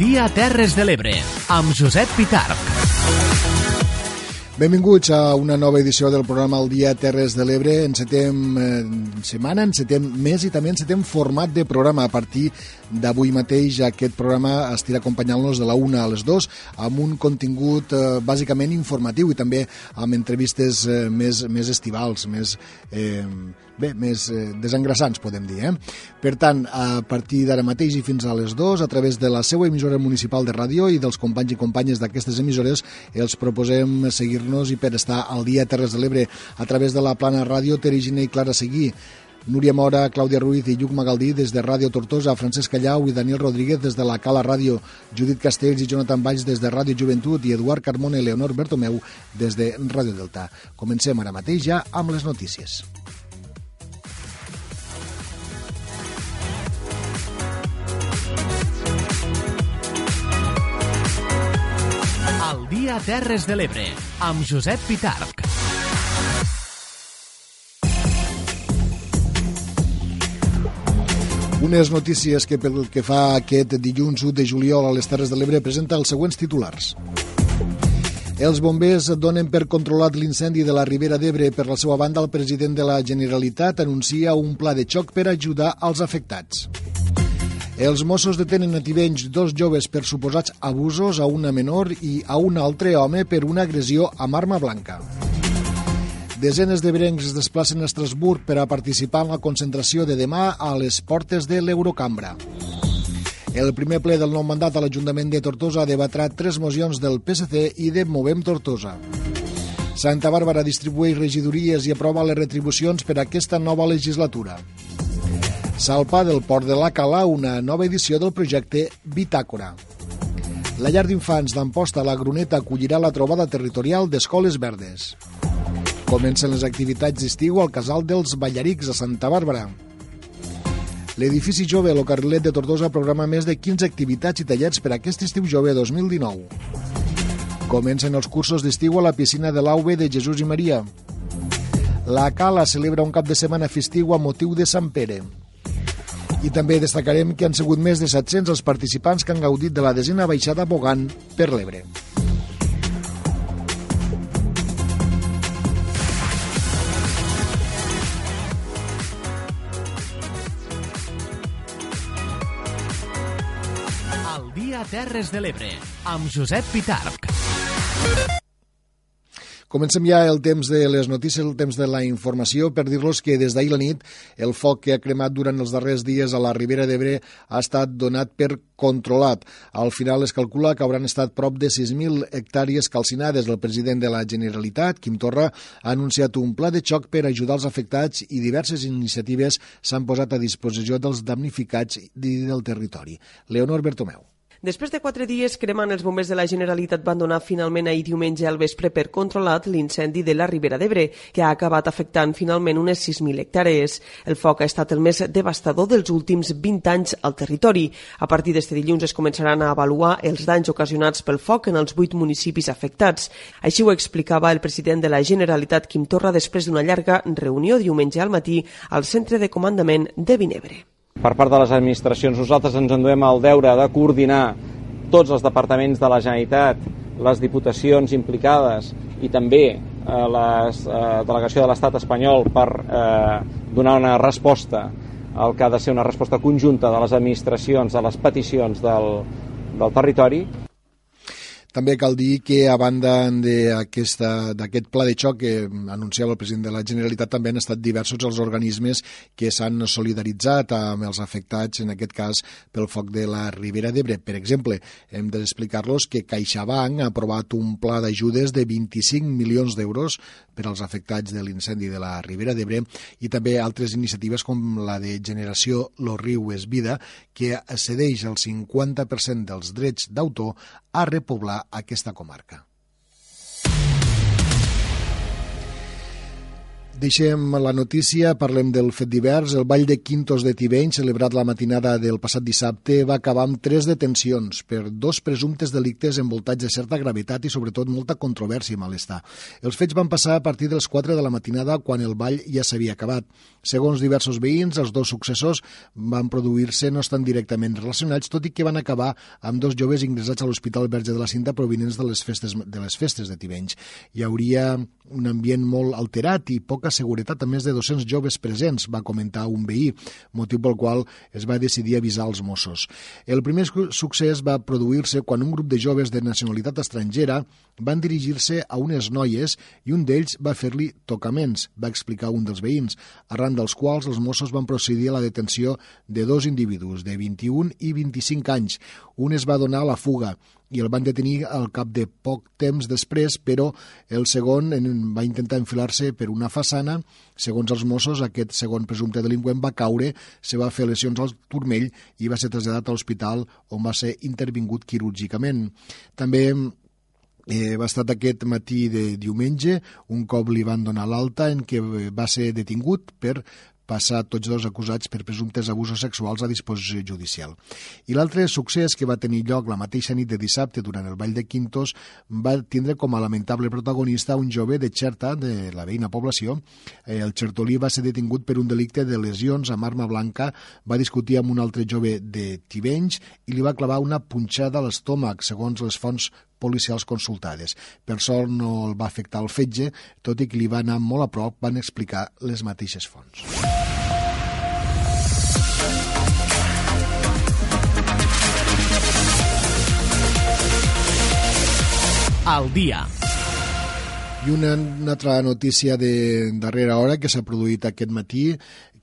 dia Terres de l'Ebre, amb Josep Pitarc. Benvinguts a una nova edició del programa El Dia Terres de l'Ebre. Eh, setmana, encetem mes i també encetem format de programa. A partir d'avui mateix aquest programa estirà acompanyant-nos de la una a les dues amb un contingut eh, bàsicament informatiu i també amb entrevistes eh, més, més estivals, més... Eh, bé, més eh, podem dir. Eh? Per tant, a partir d'ara mateix i fins a les 2, a través de la seva emissora municipal de ràdio i dels companys i companyes d'aquestes emissores, els proposem seguir-nos i per estar al dia Terres de l'Ebre a través de la plana ràdio Terigina i Clara Seguí, Núria Mora, Clàudia Ruiz i Lluc Magaldí des de Ràdio Tortosa, Francesc Callau i Daniel Rodríguez des de la Cala Ràdio, Judit Castells i Jonathan Valls des de Ràdio Joventut i Eduard Carmona i Leonor Bertomeu des de Ràdio Delta. Comencem ara mateix ja amb les notícies. Dia Terres de l'Ebre, amb Josep Pitarc. Unes notícies que pel que fa aquest dilluns 1 de juliol a les Terres de l'Ebre presenta els següents titulars. Els bombers donen per controlat l'incendi de la Ribera d'Ebre. Per la seva banda, el president de la Generalitat anuncia un pla de xoc per ajudar als afectats. Els Mossos detenen a Tivenys dos joves per suposats abusos a una menor i a un altre home per una agressió amb arma blanca. Desenes de brencs es desplacen a Estrasburg per a participar en la concentració de demà a les portes de l'Eurocambra. El primer ple del nou mandat a l'Ajuntament de Tortosa debatrà tres mocions del PSC i de Movem Tortosa. Santa Bàrbara distribueix regidories i aprova les retribucions per a aquesta nova legislatura. Salpa del Port de la Cala, una nova edició del projecte Bitàcora. La llar d'infants d'Amposta La Gruneta acollirà la trobada territorial d'escoles verdes. Comencen les activitats d'estiu al casal dels Ballarics a Santa Bàrbara. L'edifici jove Lo Carrilet de Tortosa programa més de 15 activitats i tallers per a aquest estiu jove 2019. Comencen els cursos d'estiu a la piscina de l'AUB de Jesús i Maria. La Cala celebra un cap de setmana festiu a motiu de Sant Pere. I també destacarem que han sigut més de 700 els participants que han gaudit de la desena baixada bogant per l'Ebre. El dia Terres de l'Ebre, amb Josep Pitarc. Comencem ja el temps de les notícies, el temps de la informació, per dir-los que des d'ahir la nit el foc que ha cremat durant els darrers dies a la Ribera d'Ebre ha estat donat per controlat. Al final es calcula que hauran estat prop de 6.000 hectàrees calcinades. El president de la Generalitat, Quim Torra, ha anunciat un pla de xoc per ajudar els afectats i diverses iniciatives s'han posat a disposició dels damnificats i del territori. Leonor Bertomeu. Després de quatre dies cremant, els bombers de la Generalitat van donar finalment ahir diumenge al vespre per controlat l'incendi de la Ribera d'Ebre, que ha acabat afectant finalment unes 6.000 hectàrees. El foc ha estat el més devastador dels últims 20 anys al territori. A partir d'este dilluns es començaran a avaluar els danys ocasionats pel foc en els vuit municipis afectats. Així ho explicava el president de la Generalitat, Quim Torra, després d'una llarga reunió diumenge al matí al centre de comandament de Vinebre per part de les administracions. Nosaltres ens enduem el deure de coordinar tots els departaments de la Generalitat les diputacions implicades i també eh, la eh, delegació de l'estat espanyol per eh, donar una resposta al que ha de ser una resposta conjunta de les administracions a les peticions del, del territori també cal dir que a banda d'aquest pla de xoc que anunciava el president de la Generalitat també han estat diversos els organismes que s'han solidaritzat amb els afectats, en aquest cas pel foc de la Ribera d'Ebre. Per exemple, hem d'explicar-los que CaixaBank ha aprovat un pla d'ajudes de 25 milions d'euros per als afectats de l'incendi de la Ribera d'Ebre i també altres iniciatives com la de Generació Lo Riu és Vida, que cedeix el 50% dels drets d'autor a repoblar aquesta comarca. Deixem la notícia, parlem del fet divers. El Ball de Quintos de Tibeny, celebrat la matinada del passat dissabte, va acabar amb tres detencions per dos presumptes delictes envoltats de certa gravetat i sobretot molta controvèrsia i malestar. Els fets van passar a partir dels 4 de la matinada quan el ball ja s'havia acabat. Segons diversos veïns, els dos successors van produir-se no estan directament relacionats, tot i que van acabar amb dos joves ingressats a l'Hospital Verge de la Cinta provinents de les festes de, les festes de Tivenys. Hi hauria un ambient molt alterat i poca seguretat a més de 200 joves presents, va comentar un veí, motiu pel qual es va decidir avisar els Mossos. El primer succés va produir-se quan un grup de joves de nacionalitat estrangera van dirigir-se a unes noies i un d'ells va fer-li tocaments, va explicar un dels veïns, arran dels quals els Mossos van procedir a la detenció de dos individus de 21 i 25 anys. Un es va donar a la fuga i el van detenir al cap de poc temps després, però el segon va intentar enfilar-se per una façana. Segons els Mossos, aquest segon presumpte delinqüent va caure, se va fer lesions al turmell i va ser traslladat a l'hospital on va ser intervingut quirúrgicament. També Eh, va estar aquest matí de diumenge, un cop li van donar l'alta en què va ser detingut per passar tots dos acusats per presumptes abusos sexuals a disposició judicial. I l'altre succés que va tenir lloc la mateixa nit de dissabte durant el Ball de Quintos va tindre com a lamentable protagonista un jove de Xerta, de la veïna població. Eh, el xertolí va ser detingut per un delicte de lesions amb arma blanca, va discutir amb un altre jove de Tivenys i li va clavar una punxada a l'estómac, segons les fonts policials consultades. Per sort no el va afectar el fetge, tot i que li va anar molt a prop, van explicar les mateixes fonts. al dia. I una, una altra notícia de darrera hora que s'ha produït aquest matí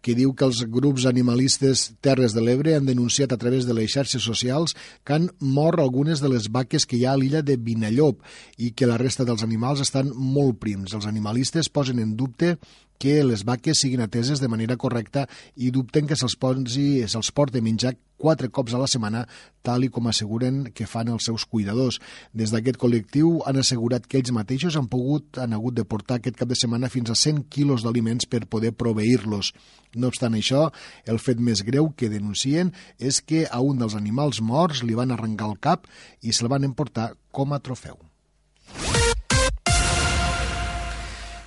que diu que els grups animalistes Terres de l'Ebre han denunciat a través de les xarxes socials que han mort algunes de les vaques que hi ha a l'illa de Vinallop i que la resta dels animals estan molt prims. Els animalistes posen en dubte que les vaques siguin ateses de manera correcta i dubten que se'ls se porti a menjar quatre cops a la setmana, tal i com asseguren que fan els seus cuidadors. Des d'aquest col·lectiu han assegurat que ells mateixos han pogut, han hagut de portar aquest cap de setmana fins a 100 quilos d'aliments per poder proveir-los. No obstant això, el fet més greu que denuncien és que a un dels animals morts li van arrencar el cap i se'l van emportar com a trofeu.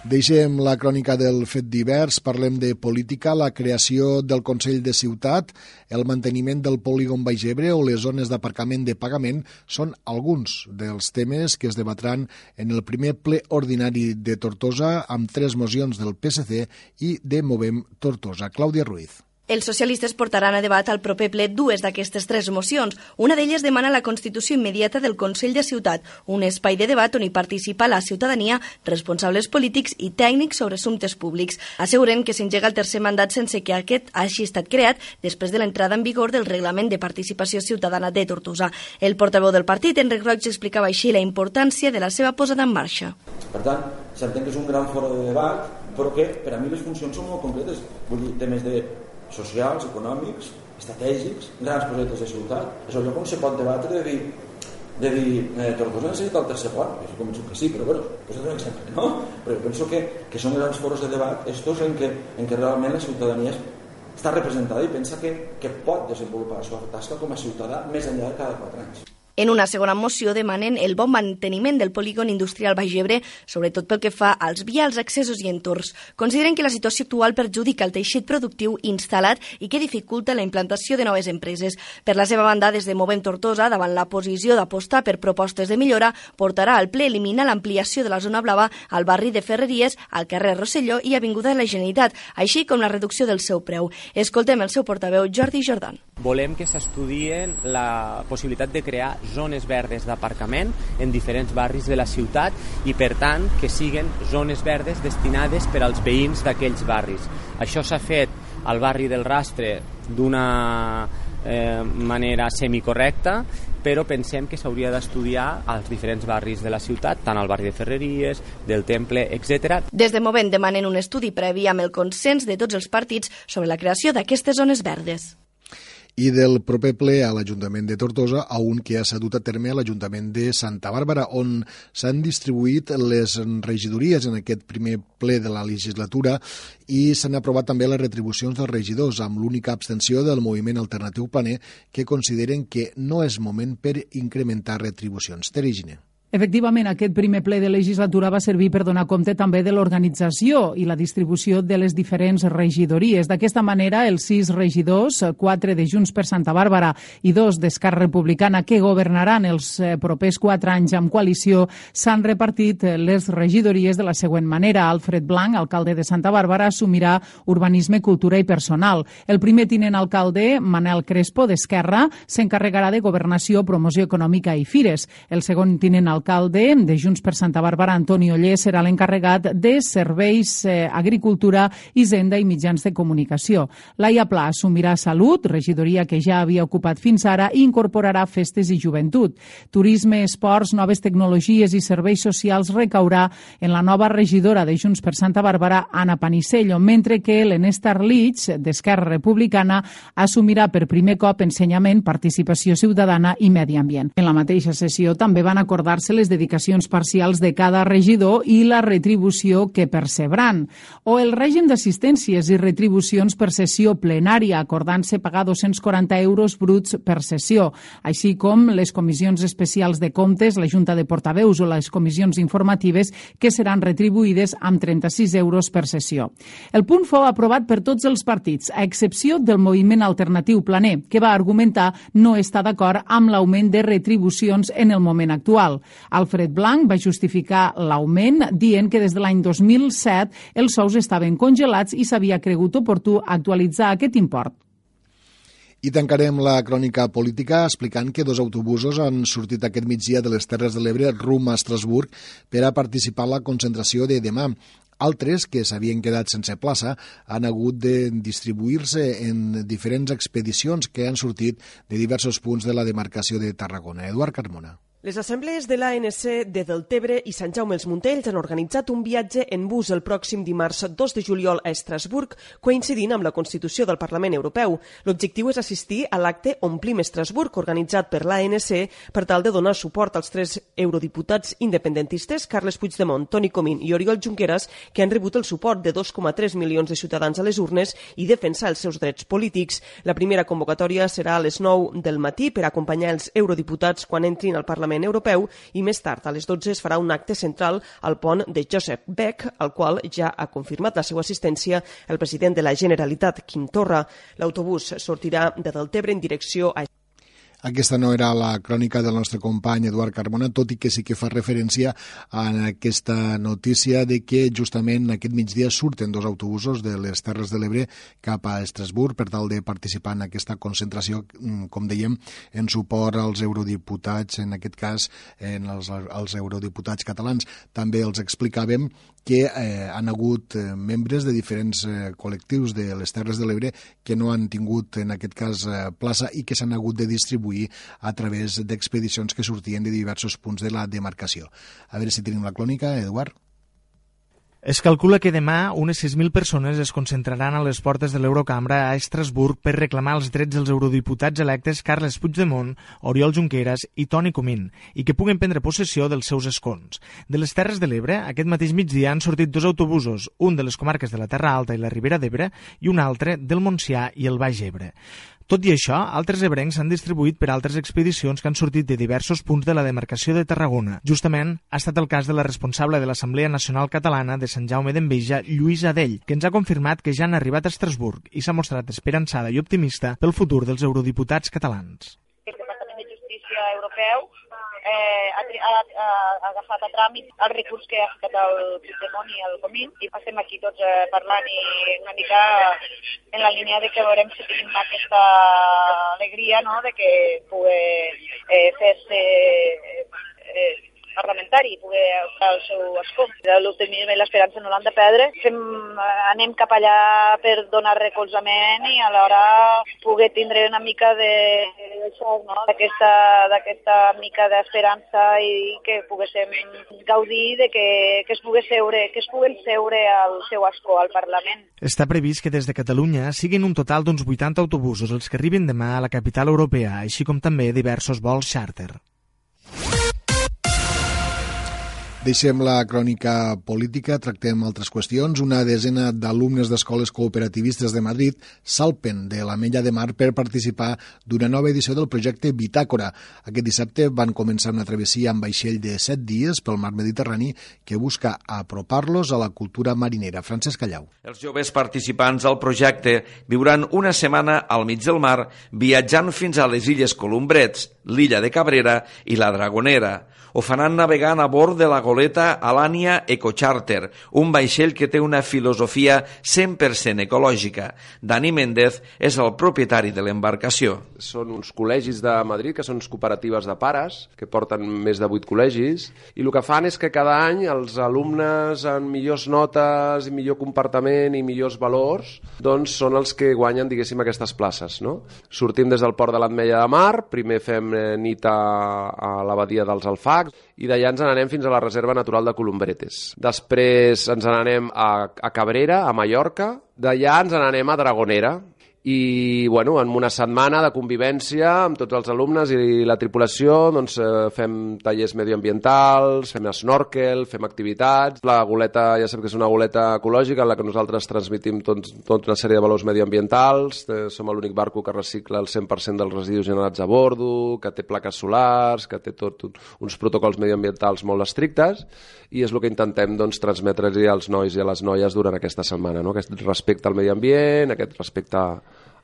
Deixem la crònica del fet divers, parlem de política, la creació del Consell de Ciutat, el manteniment del polígon Baix Ebre o les zones d'aparcament de pagament són alguns dels temes que es debatran en el primer ple ordinari de Tortosa amb tres mocions del PSC i de Movem Tortosa. Clàudia Ruiz. Els socialistes portaran a debat al proper ple dues d'aquestes tres mocions. Una d'elles demana la constitució immediata del Consell de Ciutat, un espai de debat on hi participa la ciutadania, responsables polítics i tècnics sobre assumptes públics. Asseguren que s'engega el tercer mandat sense que aquest hagi estat creat després de l'entrada en vigor del Reglament de Participació Ciutadana de Tortosa. El portaveu del partit, Enric Roig, explicava així la importància de la seva posada en marxa. Per tant, s'entén que és un gran foro de debat, però que per a mi les funcions són molt concretes. Vull dir, temes de socials, econòmics, estratègics, grans projectes de ciutat. És el lloc on se pot debatre de dir, de dir eh, Tortosa necessita el tercer pont, jo convençut que sí, però bueno, és un exemple, no? Però penso que, que són grans foros de debat estos en què, en què realment la ciutadania està representada i pensa que, que pot desenvolupar la seva tasca com a ciutadà més enllà de cada quatre anys. En una segona moció demanen el bon manteniment del polígon industrial Baix Ebre, sobretot pel que fa als vials, accessos i entorns. Consideren que la situació actual perjudica el teixit productiu instal·lat i que dificulta la implantació de noves empreses. Per la seva banda, des de Movem Tortosa, davant la posició d'apostar per propostes de millora, portarà al ple eliminar l'ampliació de la zona blava al barri de Ferreries, al carrer Rosselló i Avinguda de la Generalitat, així com la reducció del seu preu. Escoltem el seu portaveu, Jordi Jordan. Volem que s'estudien la possibilitat de crear zones verdes d'aparcament en diferents barris de la ciutat i, per tant, que siguen zones verdes destinades per als veïns d'aquells barris. Això s'ha fet al barri del Rastre d'una eh, manera semicorrecta, però pensem que s'hauria d'estudiar als diferents barris de la ciutat, tant al barri de Ferreries, del Temple, etc. Des de Movent demanen un estudi previ amb el consens de tots els partits sobre la creació d'aquestes zones verdes i del proper ple a l'Ajuntament de Tortosa a un que s'ha dut a terme a l'Ajuntament de Santa Bàrbara, on s'han distribuït les regidories en aquest primer ple de la legislatura i s'han aprovat també les retribucions dels regidors, amb l'única abstenció del moviment alternatiu planer que consideren que no és moment per incrementar retribucions. Terigine. Efectivament, aquest primer ple de legislatura va servir per donar compte també de l'organització i la distribució de les diferents regidories. D'aquesta manera, els sis regidors, quatre de Junts per Santa Bàrbara i dos d'Esquerra Republicana, que governaran els eh, propers quatre anys amb coalició, s'han repartit eh, les regidories de la següent manera. Alfred Blanc, alcalde de Santa Bàrbara, assumirà urbanisme, cultura i personal. El primer tinent alcalde, Manel Crespo, d'Esquerra, s'encarregarà de governació, promoció econòmica i fires. El segon tinent alcalde l'alcalde de Junts per Santa Bàrbara, Antoni Oller, serà l'encarregat de serveis, eh, agricultura, hisenda i mitjans de comunicació. Laia Pla assumirà Salut, regidoria que ja havia ocupat fins ara, i incorporarà festes i joventut. Turisme, esports, noves tecnologies i serveis socials recaurà en la nova regidora de Junts per Santa Bàrbara, Anna Panicello, mentre que l'Enestar Litz, d'Esquerra Republicana, assumirà per primer cop ensenyament, participació ciutadana i medi ambient. En la mateixa sessió també van acordar-se les dedicacions parcials de cada regidor i la retribució que percebran, o el règim d'assistències i retribucions per sessió plenària, acordant-se pagar 240 euros bruts per sessió, així com les comissions especials de comptes, la Junta de Portaveus o les comissions informatives que seran retribuïdes amb 36 euros per sessió. El punt fou aprovat per tots els partits, a excepció del moviment alternatiu planer, que va argumentar no estar d'acord amb l'augment de retribucions en el moment actual. Alfred Blanc va justificar l'augment dient que des de l'any 2007 els sous estaven congelats i s'havia cregut oportú actualitzar aquest import. I tancarem la crònica política explicant que dos autobusos han sortit aquest migdia de les Terres de l'Ebre rum a Estrasburg per a participar en la concentració de demà. Altres, que s'havien quedat sense plaça, han hagut de distribuir-se en diferents expedicions que han sortit de diversos punts de la demarcació de Tarragona. Eduard Carmona. Les assemblees de l'ANC de Deltebre i Sant Jaume els Montells han organitzat un viatge en bus el pròxim dimarts 2 de juliol a Estrasburg, coincidint amb la Constitució del Parlament Europeu. L'objectiu és assistir a l'acte Omplim Estrasburg, organitzat per l'ANC per tal de donar suport als tres eurodiputats independentistes, Carles Puigdemont, Toni Comín i Oriol Junqueras, que han rebut el suport de 2,3 milions de ciutadans a les urnes i defensar els seus drets polítics. La primera convocatòria serà a les 9 del matí per acompanyar els eurodiputats quan entrin al Parlament Parlament Europeu i més tard, a les 12, es farà un acte central al pont de Joseph Beck, al qual ja ha confirmat la seva assistència el president de la Generalitat, Quim Torra. L'autobús sortirà de Deltebre en direcció a aquesta no era la crònica del nostre company Eduard Carmona, tot i que sí que fa referència a aquesta notícia de que justament aquest migdia surten dos autobusos de les Terres de l'Ebre cap a Estrasburg per tal de participar en aquesta concentració, mm, com dèiem, en suport als eurodiputats, en aquest cas en els, els eurodiputats catalans. També els explicàvem que eh, han hagut eh, membres de diferents eh, col·lectius de les Terres de l'Ebre que no han tingut, en aquest cas, eh, plaça i que s'han hagut de distribuir a través d'expedicions que sortien de diversos punts de la demarcació. A veure si tenim la clònica, Eduard. Es calcula que demà unes 6.000 persones es concentraran a les portes de l'Eurocambra a Estrasburg per reclamar els drets dels eurodiputats electes Carles Puigdemont, Oriol Junqueras i Toni Comín i que puguen prendre possessió dels seus escons. De les Terres de l'Ebre, aquest mateix migdia han sortit dos autobusos, un de les comarques de la Terra Alta i la Ribera d'Ebre i un altre del Montsià i el Baix Ebre. Tot i això, altres ebrencs s'han distribuït per altres expedicions que han sortit de diversos punts de la demarcació de Tarragona. Justament ha estat el cas de la responsable de l'Assemblea Nacional Catalana de Sant Jaume d'Enveja, Lluís Adell, que ens ha confirmat que ja han arribat a Estrasburg i s'ha mostrat esperançada i optimista pel futur dels eurodiputats catalans. El Departament de Justícia Europeu eh, ha, ha, ha agafat a tràmit el recurs que ha ficat el Puigdemont i el Comín i estem aquí tots eh, parlant i una mica en la línia de que veurem si tenim aquesta alegria no? de que pugui eh, fer-se eh, parlamentari i poder optar el seu escó. L'optimisme i l'esperança no l'han de perdre. Fem, anem cap allà per donar recolzament i alhora poder tindre una mica de, no? d'aquesta mica d'esperança i que poguéssim gaudir de que, que es pugui seure, que es puguen seure al seu escó al Parlament. Està previst que des de Catalunya siguin un total d'uns 80 autobusos els que arribin demà a la capital europea, així com també diversos vols xàrter. Deixem la crònica política, tractem altres qüestions. Una desena d'alumnes d'escoles cooperativistes de Madrid salpen de la Mella de Mar per participar d'una nova edició del projecte Bitàcora. Aquest dissabte van començar una travessia amb vaixell de set dies pel mar Mediterrani que busca apropar-los a la cultura marinera. Francesc Callau. Els joves participants al projecte viuran una setmana al mig del mar viatjant fins a les illes Columbrets, l'illa de Cabrera i la Dragonera ho faran navegant a bord de la goleta Alania Ecocharter, un vaixell que té una filosofia 100% ecològica. Dani Méndez és el propietari de l'embarcació. Són uns col·legis de Madrid, que són cooperatives de pares, que porten més de 8 col·legis, i el que fan és que cada any els alumnes amb millors notes, i millor comportament i millors valors, doncs són els que guanyen, diguéssim, aquestes places. No? Sortim des del port de l'Atmella de Mar, primer fem nit a, a l'abadia dels Alfars, Pacs i d'allà ens n'anem fins a la Reserva Natural de Columbretes. Després ens n'anem a, a Cabrera, a Mallorca, d'allà ens n'anem a Dragonera, i bueno, en una setmana de convivència amb tots els alumnes i la tripulació doncs, eh, fem tallers medioambientals, fem snorkel, fem activitats. La goleta ja sap que és una goleta ecològica en la que nosaltres transmitim tot, tota una sèrie de valors medioambientals. Eh, som l'únic barco que recicla el 100% dels residus generats a bordo, que té plaques solars, que té tot, uns protocols medioambientals molt estrictes i és el que intentem doncs, transmetre als nois i a les noies durant aquesta setmana. No? Aquest respecte al medi ambient, aquest respecte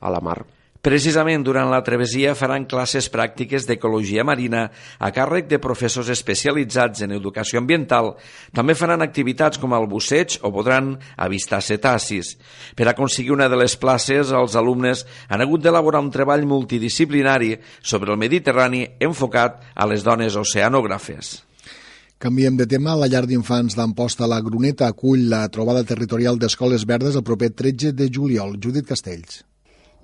a, la mar. Precisament durant la travessia faran classes pràctiques d'ecologia marina a càrrec de professors especialitzats en educació ambiental. També faran activitats com el busseig o podran avistar cetacis. Per aconseguir una de les places, els alumnes han hagut d'elaborar un treball multidisciplinari sobre el Mediterrani enfocat a les dones oceanògrafes. Canviem de tema. La llar d'infants d'Amposta La Gruneta acull la trobada territorial d'escoles verdes el proper 13 de juliol. Judit Castells.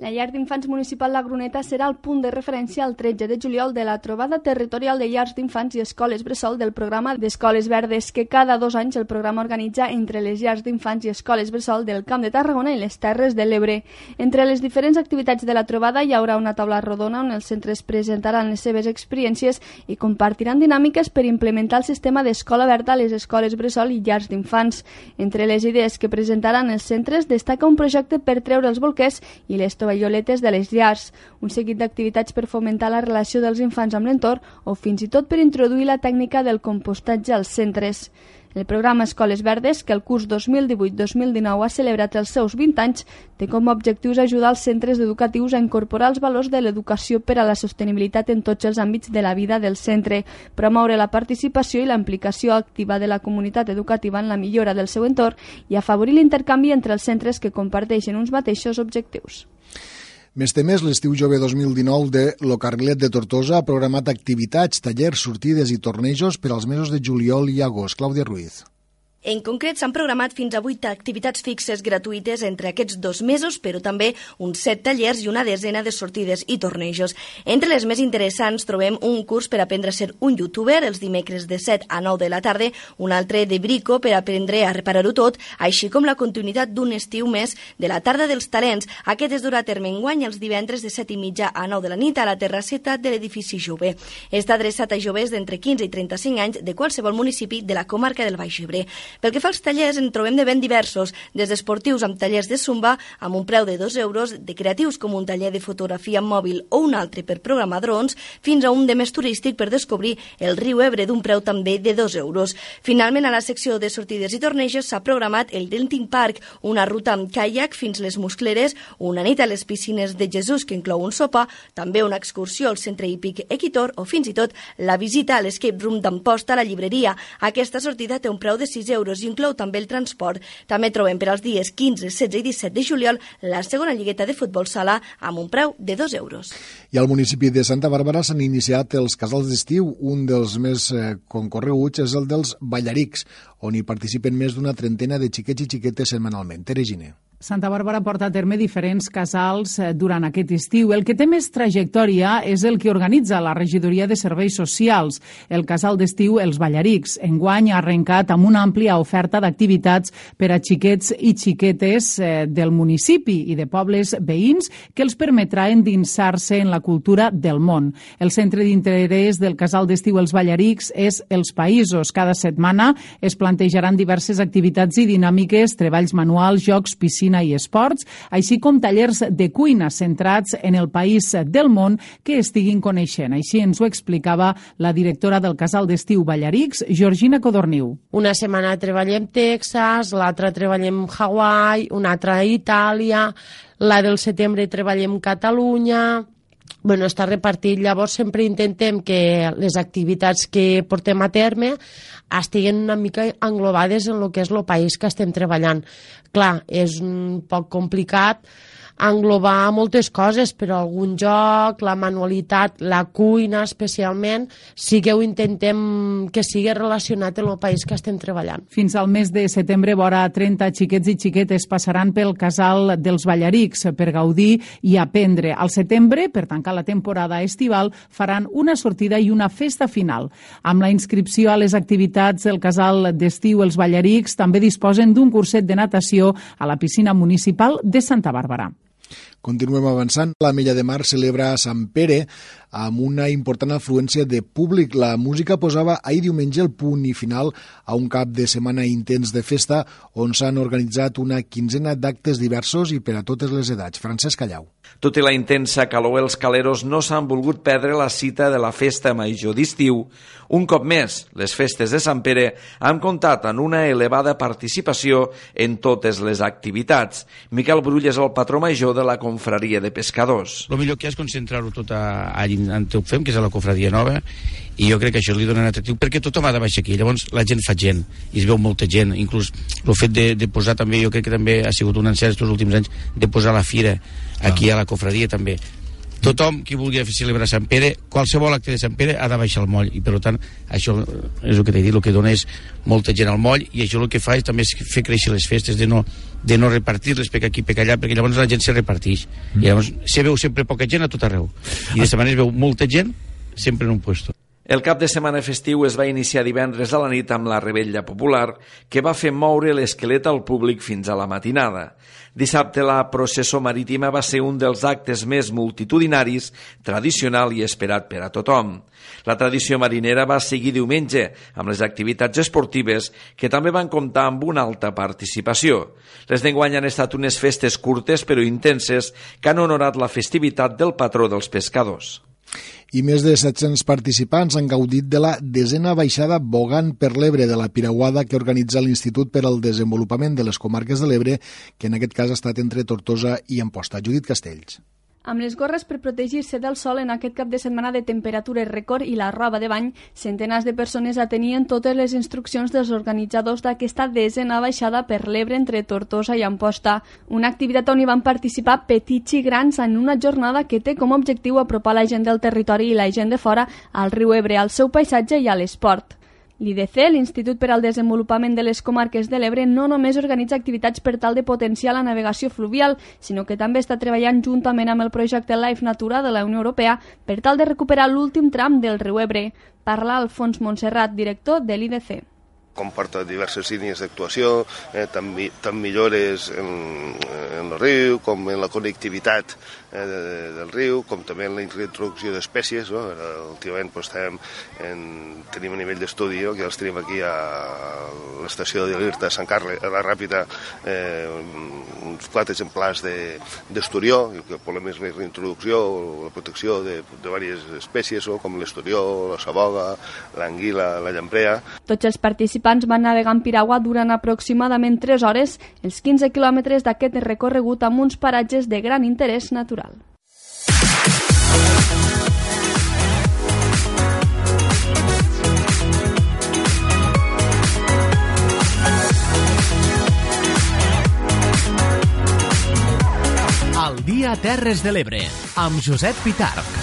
La llar d'infants municipal La Gruneta serà el punt de referència el 13 de juliol de la trobada territorial de llars d'infants i escoles bressol del programa d'Escoles Verdes que cada dos anys el programa organitza entre les llars d'infants i escoles bressol del Camp de Tarragona i les Terres de l'Ebre. Entre les diferents activitats de la trobada hi haurà una taula rodona on els centres presentaran les seves experiències i compartiran dinàmiques per implementar el sistema d'escola verda a les escoles bressol i llars d'infants. Entre les idees que presentaran els centres destaca un projecte per treure els bolquers i les tovalles tovalloletes de les llars, un seguit d'activitats per fomentar la relació dels infants amb l'entorn o fins i tot per introduir la tècnica del compostatge als centres. El programa Escoles Verdes, que el curs 2018-2019 ha celebrat els seus 20 anys, té com a objectius ajudar els centres educatius a incorporar els valors de l'educació per a la sostenibilitat en tots els àmbits de la vida del centre, promoure la participació i la implicació activa de la comunitat educativa en la millora del seu entorn i afavorir l'intercanvi entre els centres que comparteixen uns mateixos objectius. Més temes, l'estiu jove 2019 de Locarlet de Tortosa ha programat activitats, tallers, sortides i tornejos per als mesos de juliol i agost. Clàudia Ruiz. En concret, s'han programat fins a 8 activitats fixes gratuïtes entre aquests dos mesos, però també uns 7 tallers i una desena de sortides i tornejos. Entre les més interessants trobem un curs per aprendre a ser un youtuber els dimecres de 7 a 9 de la tarda, un altre de brico per aprendre a reparar-ho tot, així com la continuïtat d'un estiu més de la tarda dels talents. Aquest es durà a terme enguany els divendres de 7 i mitja a 9 de la nit a la terrasseta de l'edifici Jove. Està adreçat a joves d'entre 15 i 35 anys de qualsevol municipi de la comarca del Baix Ebre. Pel que fa als tallers, en trobem de ben diversos, des d'esportius amb tallers de zumba amb un preu de 2 euros, de creatius com un taller de fotografia mòbil o un altre per programar drons, fins a un de més turístic per descobrir el riu Ebre d'un preu també de 2 euros. Finalment, a la secció de sortides i tornejos s'ha programat el Denting Park, una ruta amb caiac fins les Muscleres, una nit a les piscines de Jesús que inclou un sopar, també una excursió al centre hípic Equitor o fins i tot la visita a l'escape room d'Amposta a la llibreria. Aquesta sortida té un preu de 6 euros i inclou també el transport. També trobem per als dies 15, 16 i 17 de juliol la segona lligueta de futbol sala amb un preu de 2 euros. I al municipi de Santa Bàrbara s'han iniciat els casals d'estiu. Un dels més eh, concorreguts és el dels Ballarics, on hi participen més d'una trentena de xiquets i xiquetes setmanalment. Teregine. Santa Bàrbara porta a terme diferents casals eh, durant aquest estiu. El que té més trajectòria és el que organitza la Regidoria de Serveis Socials, el casal d'estiu Els Ballarics. Enguany ha arrencat amb una àmplia oferta d'activitats per a xiquets i xiquetes eh, del municipi i de pobles veïns que els permetrà endinsar-se en la cultura del món. El centre d'interès del casal d'estiu Els Ballarics és els països. Cada setmana es plantejaran diverses activitats i dinàmiques, treballs manuals, jocs, piscines, cuina i esports, així com tallers de cuina centrats en el país del món que estiguin coneixent. Així ens ho explicava la directora del casal d'estiu Ballarics, Georgina Codorniu. Una setmana treballem Texas, l'altra treballem Hawaii, una altra Itàlia, la del setembre treballem Catalunya, bueno, està repartit. Llavors sempre intentem que les activitats que portem a terme estiguen una mica englobades en el que és el país que estem treballant. Clar, és un poc complicat englobar moltes coses, però algun joc, la manualitat, la cuina especialment, sí que ho intentem que sigui relacionat amb el país que estem treballant. Fins al mes de setembre, vora 30 xiquets i xiquetes passaran pel casal dels Ballarics per gaudir i aprendre. Al setembre, per tancar la temporada estival, faran una sortida i una festa final. Amb la inscripció a les activitats del casal d'estiu Els Ballarics també disposen d'un curset de natació a la piscina municipal de Santa Bàrbara. Continuem avançant. La Mella de Mar celebra a Sant Pere amb una important afluència de públic. La música posava ahir diumenge el punt i final a un cap de setmana intens de festa on s'han organitzat una quinzena d'actes diversos i per a totes les edats. Francesc Callau. Tot i la intensa calor, els caleros no s'han volgut perdre la cita de la festa major d'estiu. Un cop més, les festes de Sant Pere han comptat en una elevada participació en totes les activitats. Miquel Brull és el patró major de la confraria de pescadors. El millor que és concentrar-ho tot allà on fem, que és a la confraria nova, i jo crec que això li dona un atractiu perquè tothom ha de baixar aquí, llavors la gent fa gent i es veu molta gent, inclús el fet de, de posar també, jo crec que també ha sigut un encert els últims anys, de posar la fira aquí a la confraria també tothom qui vulgui celebrar Sant Pere, qualsevol acte de Sant Pere ha de baixar el moll. I per tant això és el que t'he dit, el que dona és molta gent al moll i això el que fa és també és fer créixer les festes de no, de no repartir-les per aquí per allà perquè llavors la gent se reparteix mm. i llavors se veu sempre poca gent a tot arreu. I de setmana es veu molta gent sempre en un puesto el cap de setmana festiu es va iniciar divendres a la nit amb la rebella popular, que va fer moure l'esquelet al públic fins a la matinada. Dissabte la processó marítima va ser un dels actes més multitudinaris, tradicional i esperat per a tothom. La tradició marinera va seguir diumenge amb les activitats esportives que també van comptar amb una alta participació. Les d'enguany han estat unes festes curtes però intenses que han honorat la festivitat del patró dels pescadors i més de 700 participants han gaudit de la desena baixada Bogant per l'Ebre de la Piraguada que organitza l'Institut per al Desenvolupament de les Comarques de l'Ebre, que en aquest cas ha estat entre Tortosa i Amposta. Judit Castells. Amb les gorres per protegir-se del sol en aquest cap de setmana de temperatures rècord i la roba de bany, centenars de persones atenien totes les instruccions dels organitzadors d'aquesta desena baixada per l'Ebre entre Tortosa i Amposta, una activitat on hi van participar petits i grans en una jornada que té com a objectiu apropar la gent del territori i la gent de fora al riu Ebre, al seu paisatge i a l'esport. L'IDC, l'Institut per al Desenvolupament de les Comarques de l'Ebre, no només organitza activitats per tal de potenciar la navegació fluvial, sinó que també està treballant juntament amb el projecte Life Natura de la Unió Europea per tal de recuperar l'últim tram del riu Ebre. Parla Alfons Montserrat, director de l'IDC comporta diverses línies d'actuació, eh, tant, tant millores en, en el riu com en la connectivitat eh, de, del riu, com també en la introducció d'espècies. No? Últimament pues, estem en, tenim a nivell d'estudi, no? que els tenim aquí a l'estació de l'Irta de Sant Carles, a la Ràpida, eh, uns quatre exemplars d'esturió, de, que volem més la introducció o la protecció de, de diverses espècies, no? com l'esturió, la saboga, l'anguila, la llamprea. Tots els participants van navegar en piragua durant aproximadament 3 hores els 15 quilòmetres d'aquest recorregut amb uns paratges de gran interès natural. El dia Terres de l'Ebre, amb Josep Pitarc.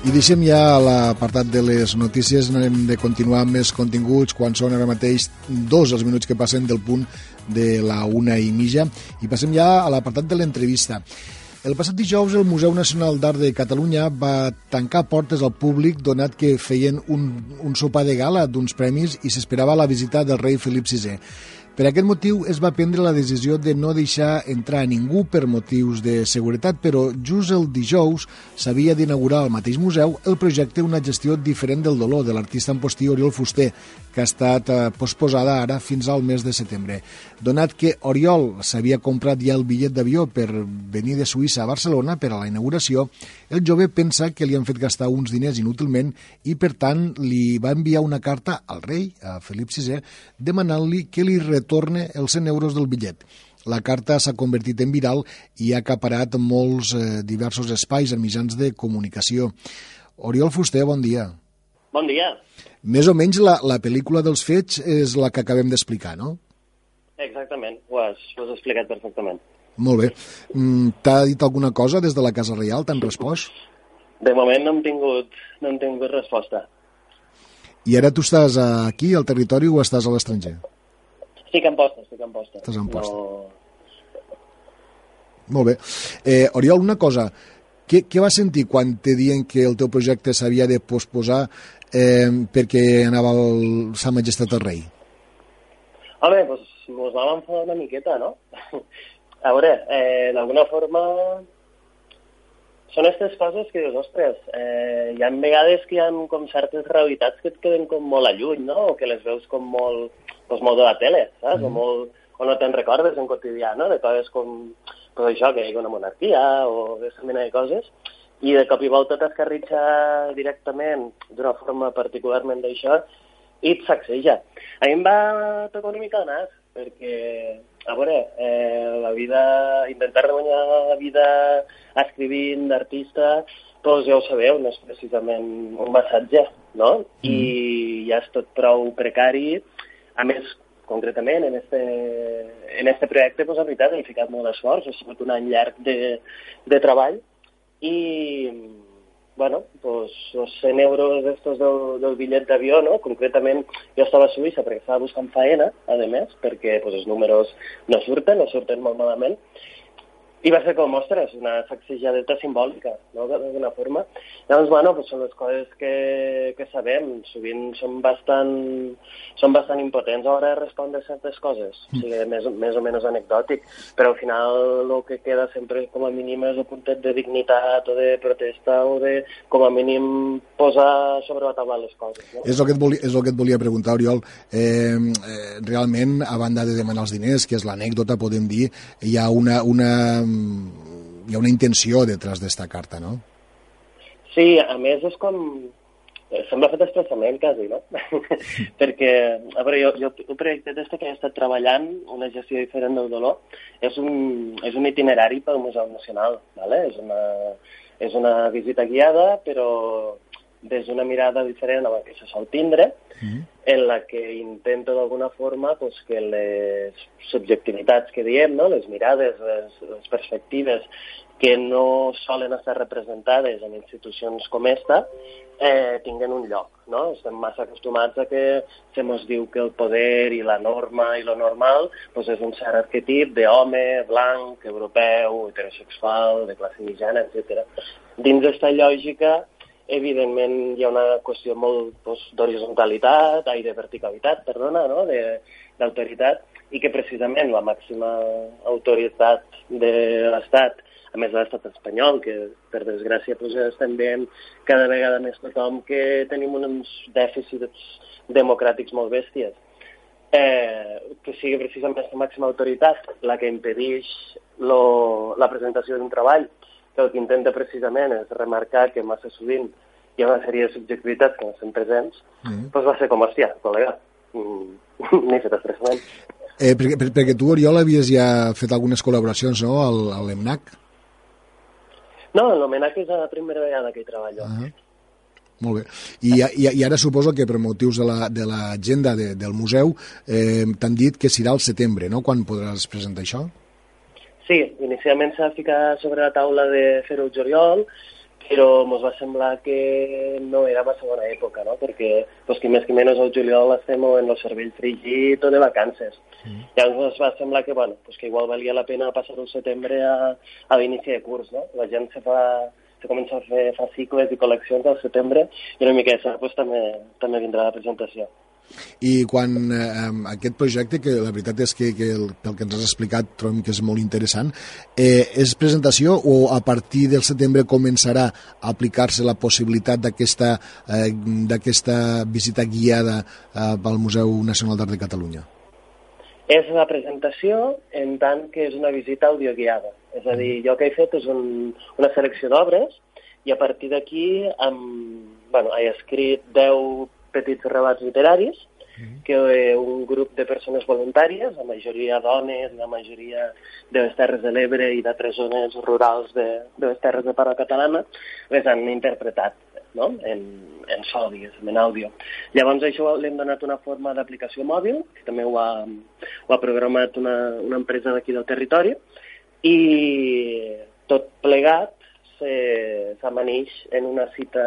I deixem ja l'apartat de les notícies, anem de continuar amb més continguts quan són ara mateix dos els minuts que passen del punt de la una i mitja i passem ja a l'apartat de l'entrevista. El passat dijous el Museu Nacional d'Art de Catalunya va tancar portes al públic donat que feien un, un sopar de gala d'uns premis i s'esperava la visita del rei Felip VI. Per aquest motiu es va prendre la decisió de no deixar entrar ningú per motius de seguretat, però just el dijous s'havia d'inaugurar al mateix museu el projecte Una gestió diferent del dolor de l'artista postí Oriol Fuster, que ha estat eh, posposada ara fins al mes de setembre. Donat que Oriol s'havia comprat ja el bitllet d'avió per venir de Suïssa a Barcelona per a la inauguració, el jove pensa que li han fet gastar uns diners inútilment i, per tant, li va enviar una carta al rei, a Felip VI, demanant-li que li retorne els 100 euros del bitllet. La carta s'ha convertit en viral i ha acaparat molts eh, diversos espais en mitjans de comunicació. Oriol Fuster, bon dia. Bon dia. Més o menys la, la pel·lícula dels fets és la que acabem d'explicar, no? Exactament, ho has, ho has explicat perfectament. Molt bé. Mm, T'ha dit alguna cosa des de la Casa Reial? T'han respost? De moment no hem tingut, no hem tingut resposta. I ara tu estàs aquí, al territori, o estàs a l'estranger? Estic en posta, estic en posta. Estàs en posta. No... Molt bé. Eh, Oriol, una cosa. Què, què vas sentir quan te diuen que el teu projecte s'havia de posposar eh, perquè anava el, sa majestat el rei? Home, doncs mos vam enfadar una miqueta, no? A veure, eh, d'alguna forma són aquestes coses que dius, ostres, eh, hi ha vegades que hi ha com certes realitats que et queden com molt a lluny, no? O que les veus com molt, doncs molt de la tele, saps? Mm. O, molt, o no te'n recordes en quotidià, no? De coses com, pues això, que hi ha una monarquia o aquesta mena de coses. I de cop i volta t'escarritxa directament d'una forma particularment d'això i et sacseja. A mi em va tocar una mica el nas, perquè, a veure, eh, la vida, intentar guanyar la vida escrivint d'artista, doncs ja ho sabeu, no és precisament un massatge, no? Mm. I ja és tot prou precari. A més, concretament, en este, en este projecte, doncs, la veritat, he ficat molt d'esforç, ha sigut un any llarg de, de treball i, bueno, pues, los 100 euros d'estos del, del bitllet d'avió, no? Concretament, jo estava a Suïssa perquè estava buscant faena, a més, perquè pues, els números no surten, no surten molt malament, i va ser com, ostres, una sacsejadeta simbòlica, no?, d'alguna forma. Llavors, bueno, pues són les coses que, que sabem. Sovint són bastant, són bastant impotents a l'hora de respondre certes coses. O sigui, més, més o menys anecdòtic. Però al final el que queda sempre com a mínim és el puntet de dignitat o de protesta o de, com a mínim, posar sobre la taula les coses. No? És el que et volia, és el que et volia preguntar, Oriol. Eh, eh, realment, a banda de demanar els diners, que és l'anècdota, podem dir, hi ha una, una hi ha una intenció detrás d'esta carta, no? Sí, a més és com... Sembla fet expressament, quasi, no? Perquè, a veure, jo, jo el projecte este que he estat treballant, una gestió diferent del dolor, és un, és un itinerari pel Museu Nacional, ¿vale? és, una, és una visita guiada, però des d'una mirada diferent a la que se sol tindre, mm. en la que intento d'alguna forma pues, que les subjectivitats que diem, no? les mirades, les, les perspectives que no solen estar representades en institucions com esta, eh, tinguen un lloc. No? Estem massa acostumats a que se mos diu que el poder i la norma i lo normal pues, és un cert arquetip d'home, blanc, europeu, heterosexual, de classe mitjana, etc. Dins d'esta lògica evidentment hi ha una qüestió molt doncs, d'horizontalitat, ai, de verticalitat, perdona, no? d'autoritat, i que precisament la màxima autoritat de l'Estat, a més de l'estat espanyol, que per desgràcia doncs, estem veient cada vegada més tothom que tenim uns dèficits democràtics molt bèsties, eh, que sigui precisament la màxima autoritat la que impedeix lo, la presentació d'un treball que el que intenta precisament és remarcar que massa sovint hi ha una sèrie de subjectivitats que no estan presents, mm. doncs va ser com, hòstia, col·lega, mm, n'he fet expressament. Eh, perquè, per, perquè tu, Oriol, havies ja fet algunes col·laboracions, no?, al, a l'EMNAC. No, l'EMNAC és la primera vegada que hi treballo. Uh -huh. Molt bé. I, i, I ara suposo que per motius de l'agenda la, de de, del museu eh, t'han dit que serà al setembre, no?, quan podràs presentar això? Sí, inicialment s'ha ficat sobre la taula de fer-ho el juliol, però ens va semblar que no era massa bona època, no? perquè pues, que més que menys el juliol estem en el cervell fregit o de vacances. Mm. Llavors ens va semblar que, bueno, pues que igual valia la pena passar el setembre a, a l'inici de curs. No? La gent se fa se comença a fer fascicles i col·leccions al setembre i una mica de pues, també, també vindrà la presentació. I quan eh, aquest projecte, que la veritat és que, que el, pel que ens has explicat trobem que és molt interessant, eh, és presentació o a partir del setembre començarà a aplicar-se la possibilitat d'aquesta eh, visita guiada eh, pel Museu Nacional d'Art de Catalunya? És la presentació en tant que és una visita audioguiada. És a dir, jo que he fet és un, una selecció d'obres i a partir d'aquí bueno, he escrit 10 petits relats literaris que eh, un grup de persones voluntàries, la majoria dones, la majoria de les Terres de l'Ebre i d'altres zones rurals de, de les Terres de Parla Catalana, les han interpretat no? en, en diguéssim, en àudio. Llavors això l'hem donat una forma d'aplicació mòbil, que també ho ha, ho ha programat una, una empresa d'aquí del territori, i tot plegat s'amanix en una cita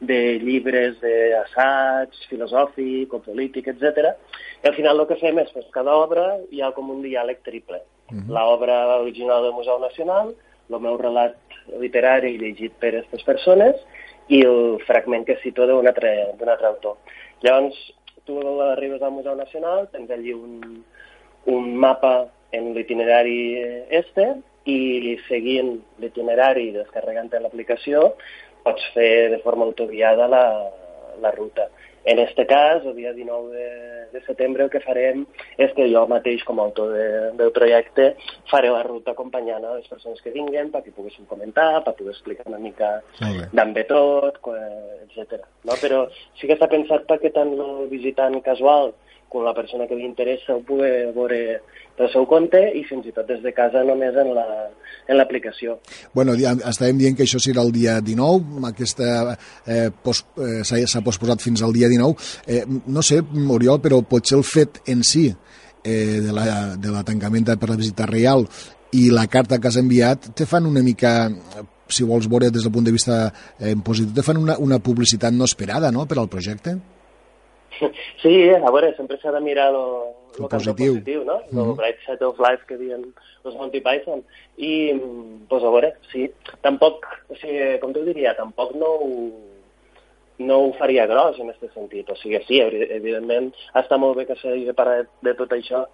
de llibres d'assaig, filosòfic o polític, etc. I al final el que fem és, pues, cada obra hi ha com un diàleg triple. Uh -huh. L'obra original del Museu Nacional, el meu relat literari llegit per aquestes persones i el fragment que cito d'un altre, altre autor. Llavors, tu arribes al Museu Nacional, tens allí un, un mapa en l'itinerari este i seguint l'itinerari i descarregant l'aplicació pots fer de forma autoguiada la, la ruta. En aquest cas, el dia 19 de, de setembre, el que farem és que jo mateix, com a autor de, del projecte, faré la ruta acompanyant a les persones que vinguen perquè poguessin comentar, per poder explicar una mica d'on ve tot, etc. No? Però sí que està pensat perquè tant el visitant casual la persona que li interessa ho pugui veure pel seu compte i fins i tot des de casa només en l'aplicació. La, bueno, estàvem dient que això serà el dia 19, aquesta eh, post, eh, s'ha posposat fins al dia 19. Eh, no sé, Oriol, però potser el fet en si eh, de, la, de la tancament per la visita real i la carta que has enviat te fan una mica si vols veure des del punt de vista eh, positiu, te fan una, una publicitat no esperada no, per al projecte? Sí, a veure, sempre s'ha de mirar lo, lo, positiu. positiu, no? Mm -hmm. El bright side of life que diuen els Monty Python. I, pues, a veure, sí, tampoc, o sigui, com t'ho diria, tampoc no ho, no ho faria gros en aquest sentit. O sigui, sí, evidentment, està molt bé que s'hagi de, de tot això,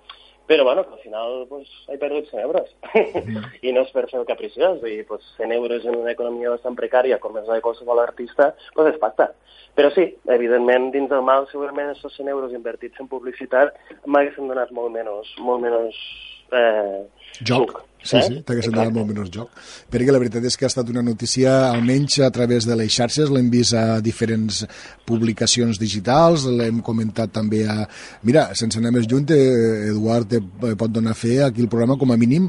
però bueno, que al final pues, he perdut 100 euros. Mm. I no és per fer el capriciós, vull dir, pues, 100 euros en una economia bastant precària com és la de qualsevol artista, pues és pasta. Però sí, evidentment, dins del mal, segurament aquests 100 euros invertits en publicitat m'haguessin donat molt menys, molt menys eh, joc. Suc. Sí, eh? sí, t'hagués donat molt menys joc. Perquè la veritat és que ha estat una notícia, almenys a través de les xarxes, l'hem vist a diferents publicacions digitals, l'hem comentat també a... Mira, sense anar més lluny, eh, Eduard pot donar fe aquí el programa com a mínim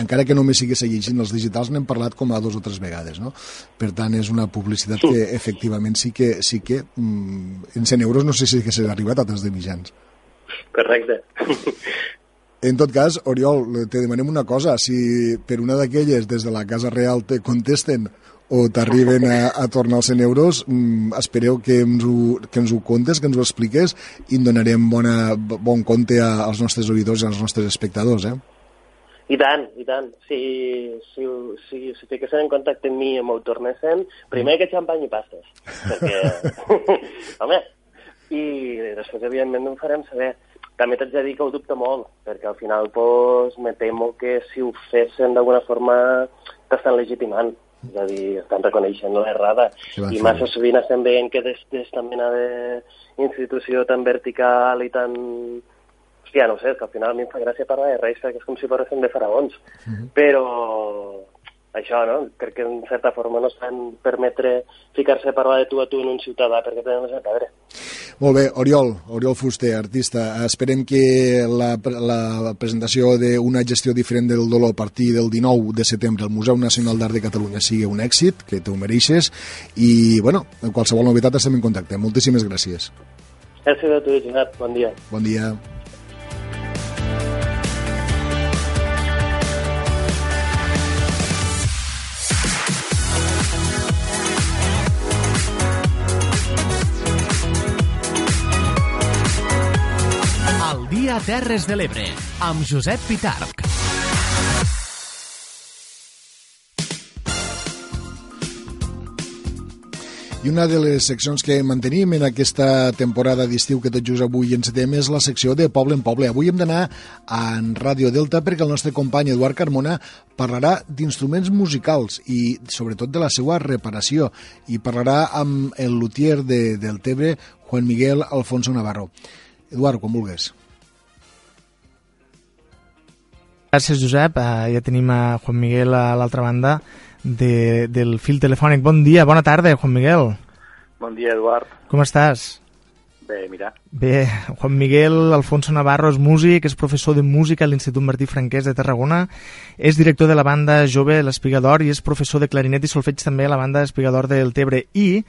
encara que només sigui llegint els digitals, n'hem parlat com a dos o tres vegades, no? Per tant, és una publicitat que efectivament sí que, sí que mm, en 100 euros no sé si que s'ha arribat a tants de mitjans. Correcte. En tot cas, Oriol, te demanem una cosa. Si per una d'aquelles des de la Casa Real te contesten o t'arriben a, a tornar els 100 euros, mm, espereu que ens, ho, que ens ho contes, que ens ho expliques i en donarem bona, bon compte als nostres oïdors i als nostres espectadors, eh? I tant, i tant. Si, si, si, si fiquessin en contacte amb mi i m'ho tornessin, primer que xampany i pastes. Perquè, home, i després, evidentment, no em farem saber. També t'haig de dir que ho dubto molt, perquè al final pues, me temo que si ho fessin d'alguna forma t'estan legitimant. És a dir, estan reconeixent l'errada. I massa sovint estem veient que des d'esta mena d'institució tan vertical i tan hòstia, no sé, que al final a mi em fa gràcia parlar de reis perquè és com si parléssim de faraons. Uh -huh. Però això, no? Crec que en certa forma no estan permetre ficar-se a parlar de tu a tu en un ciutadà perquè tenen més a perdre. Molt bé, Oriol, Oriol Fuster, artista. Esperem que la, la presentació d'una gestió diferent del dolor a partir del 19 de setembre al Museu Nacional d'Art de Catalunya sigui un èxit, que t'ho mereixes, i, bueno, en qualsevol novetat estem en contacte. Moltíssimes gràcies. Gràcies a tu, Josep. Bon dia. Bon dia. Dia Terres de l'Ebre, amb Josep Pitarc. I una de les seccions que mantenim en aquesta temporada d'estiu que tot just avui encetem és la secció de Poble en Poble. Avui hem d'anar en Ràdio Delta perquè el nostre company Eduard Carmona parlarà d'instruments musicals i sobretot de la seva reparació i parlarà amb el luthier de, del Tebre, Juan Miguel Alfonso Navarro. Eduard, quan vulguis. Gràcies, Josep. Uh, ja tenim a Juan Miguel a l'altra banda de, del fil telefònic. Bon dia, bona tarda, Juan Miguel. Bon dia, Eduard. Com estàs? Bé, mira. Bé, Juan Miguel Alfonso Navarro és músic, és professor de música a l'Institut Martí Franquès de Tarragona, és director de la banda jove L'Espigador i és professor de clarinet i solfeig també a la banda Espigador del Tebre i,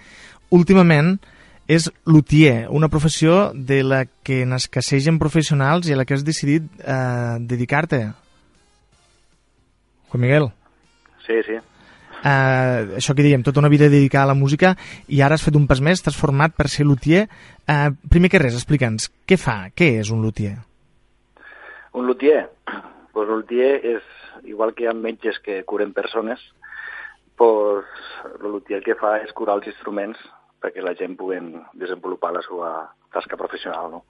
últimament, és luthier, una professió de la que n'escassegen professionals i a la que has decidit eh, dedicar-te. Juan Miguel. Sí, sí. Uh, això que diem, tota una vida dedicada a la música i ara has fet un pas més, t'has format per ser luthier. Uh, primer que res, explica'ns, què fa? Què és un luthier? Un luthier? Pues un luthier és, igual que hi ha metges que curen persones, pues, el luthier el que fa és curar els instruments perquè la gent pugui desenvolupar la seva tasca professional, no?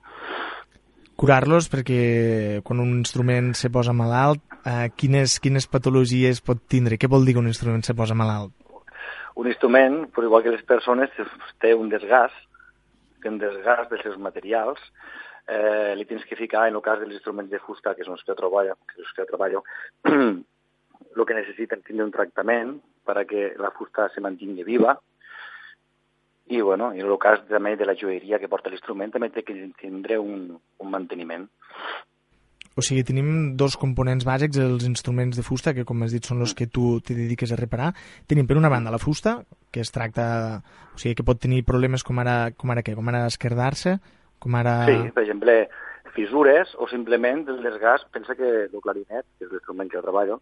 Curar-los perquè quan un instrument se posa malalt, eh, quines, quines patologies pot tindre? Què vol dir que un instrument se posa malalt? Un instrument, per igual que les persones, té un desgast, té un desgast dels seus materials, eh, li tens que ficar, en el cas dels instruments de fusta, que són els que treballo, que els que treballo el que necessiten tindre un tractament perquè la fusta se mantingui viva, i, bueno, en el cas també de la joieria que porta l'instrument també té que tindre un, un manteniment. O sigui, tenim dos components bàsics, els instruments de fusta, que com has dit són els que tu te dediques a reparar. Tenim per una banda la fusta, que es tracta, o sigui, que pot tenir problemes com ara, com ara què? Com ara esquerdar-se? Com ara... Sí, per exemple, fissures o simplement el desgast. Pensa que el clarinet, que és l'instrument que jo treballo,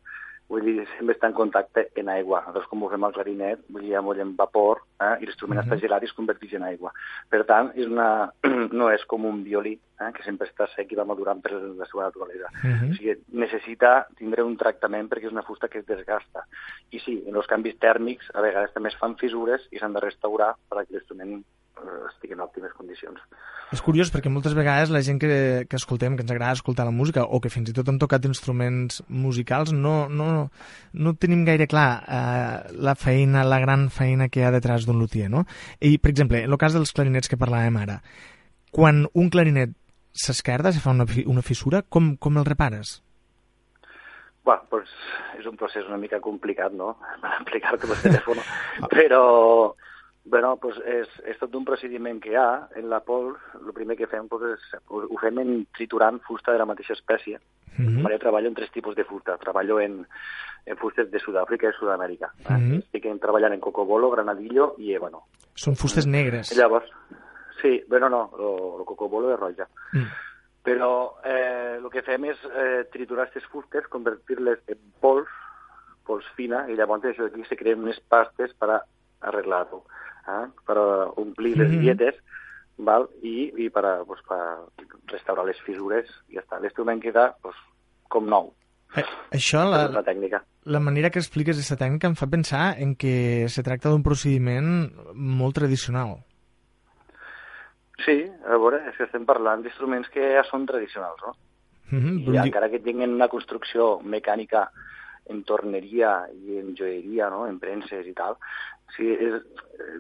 vull dir, sempre està en contacte en aigua. Nosaltres, com ho fem al clarinet, vull dir, amb vapor, eh, i l'instrument uh -huh. està gelat i es converteix en aigua. Per tant, és una... no és com un violí, eh, que sempre està sec i va madurant per la seva naturalesa. Uh -huh. O sigui, necessita tindre un tractament perquè és una fusta que es desgasta. I sí, en els canvis tèrmics, a vegades també es fan fissures i s'han de restaurar perquè l'instrument estigui en òptimes condicions. És curiós perquè moltes vegades la gent que, que escoltem, que ens agrada escoltar la música o que fins i tot hem tocat instruments musicals no, no, no tenim gaire clar eh, la feina, la gran feina que hi ha detrás d'un luthier, no? I, per exemple, en el cas dels clarinets que parlàvem ara, quan un clarinet s'esquerda, se fa una, una fissura, com, com el repares? Bueno, pues és un procés una mica complicat, no?, per explicar-te per telèfon, però Bueno, pues és, és tot un procediment que hi ha. En la pols, el primer que fem pues, és, ho fem en triturant fusta de la mateixa espècie. Mm -hmm. Jo treballo en tres tipus de fusta. Treballo en, en fustes de Sud-àfrica i Sud-amèrica. Mm -hmm. Estic treballant en cocobolo, granadillo i ébano. Són fustes negres. Llavors, sí, bueno, no, el cocobolo és roja. Mm. Però eh, el que fem és eh, triturar aquestes fustes, convertir-les en pols, pols fina, i llavors això aquí se creen unes pastes per arreglar-ho eh, per omplir les dietes val? I, i per, pues, per restaurar les fissures i ja està. L'instrument queda pues, com nou. Eh, això, la, la tècnica. la manera que expliques aquesta tècnica em fa pensar en que se tracta d'un procediment molt tradicional. Sí, a veure, és que estem parlant d'instruments que ja són tradicionals, no? Mm -hmm, I encara que tinguin una construcció mecànica en torneria i en joieria, no? en premses i tal, sí, és,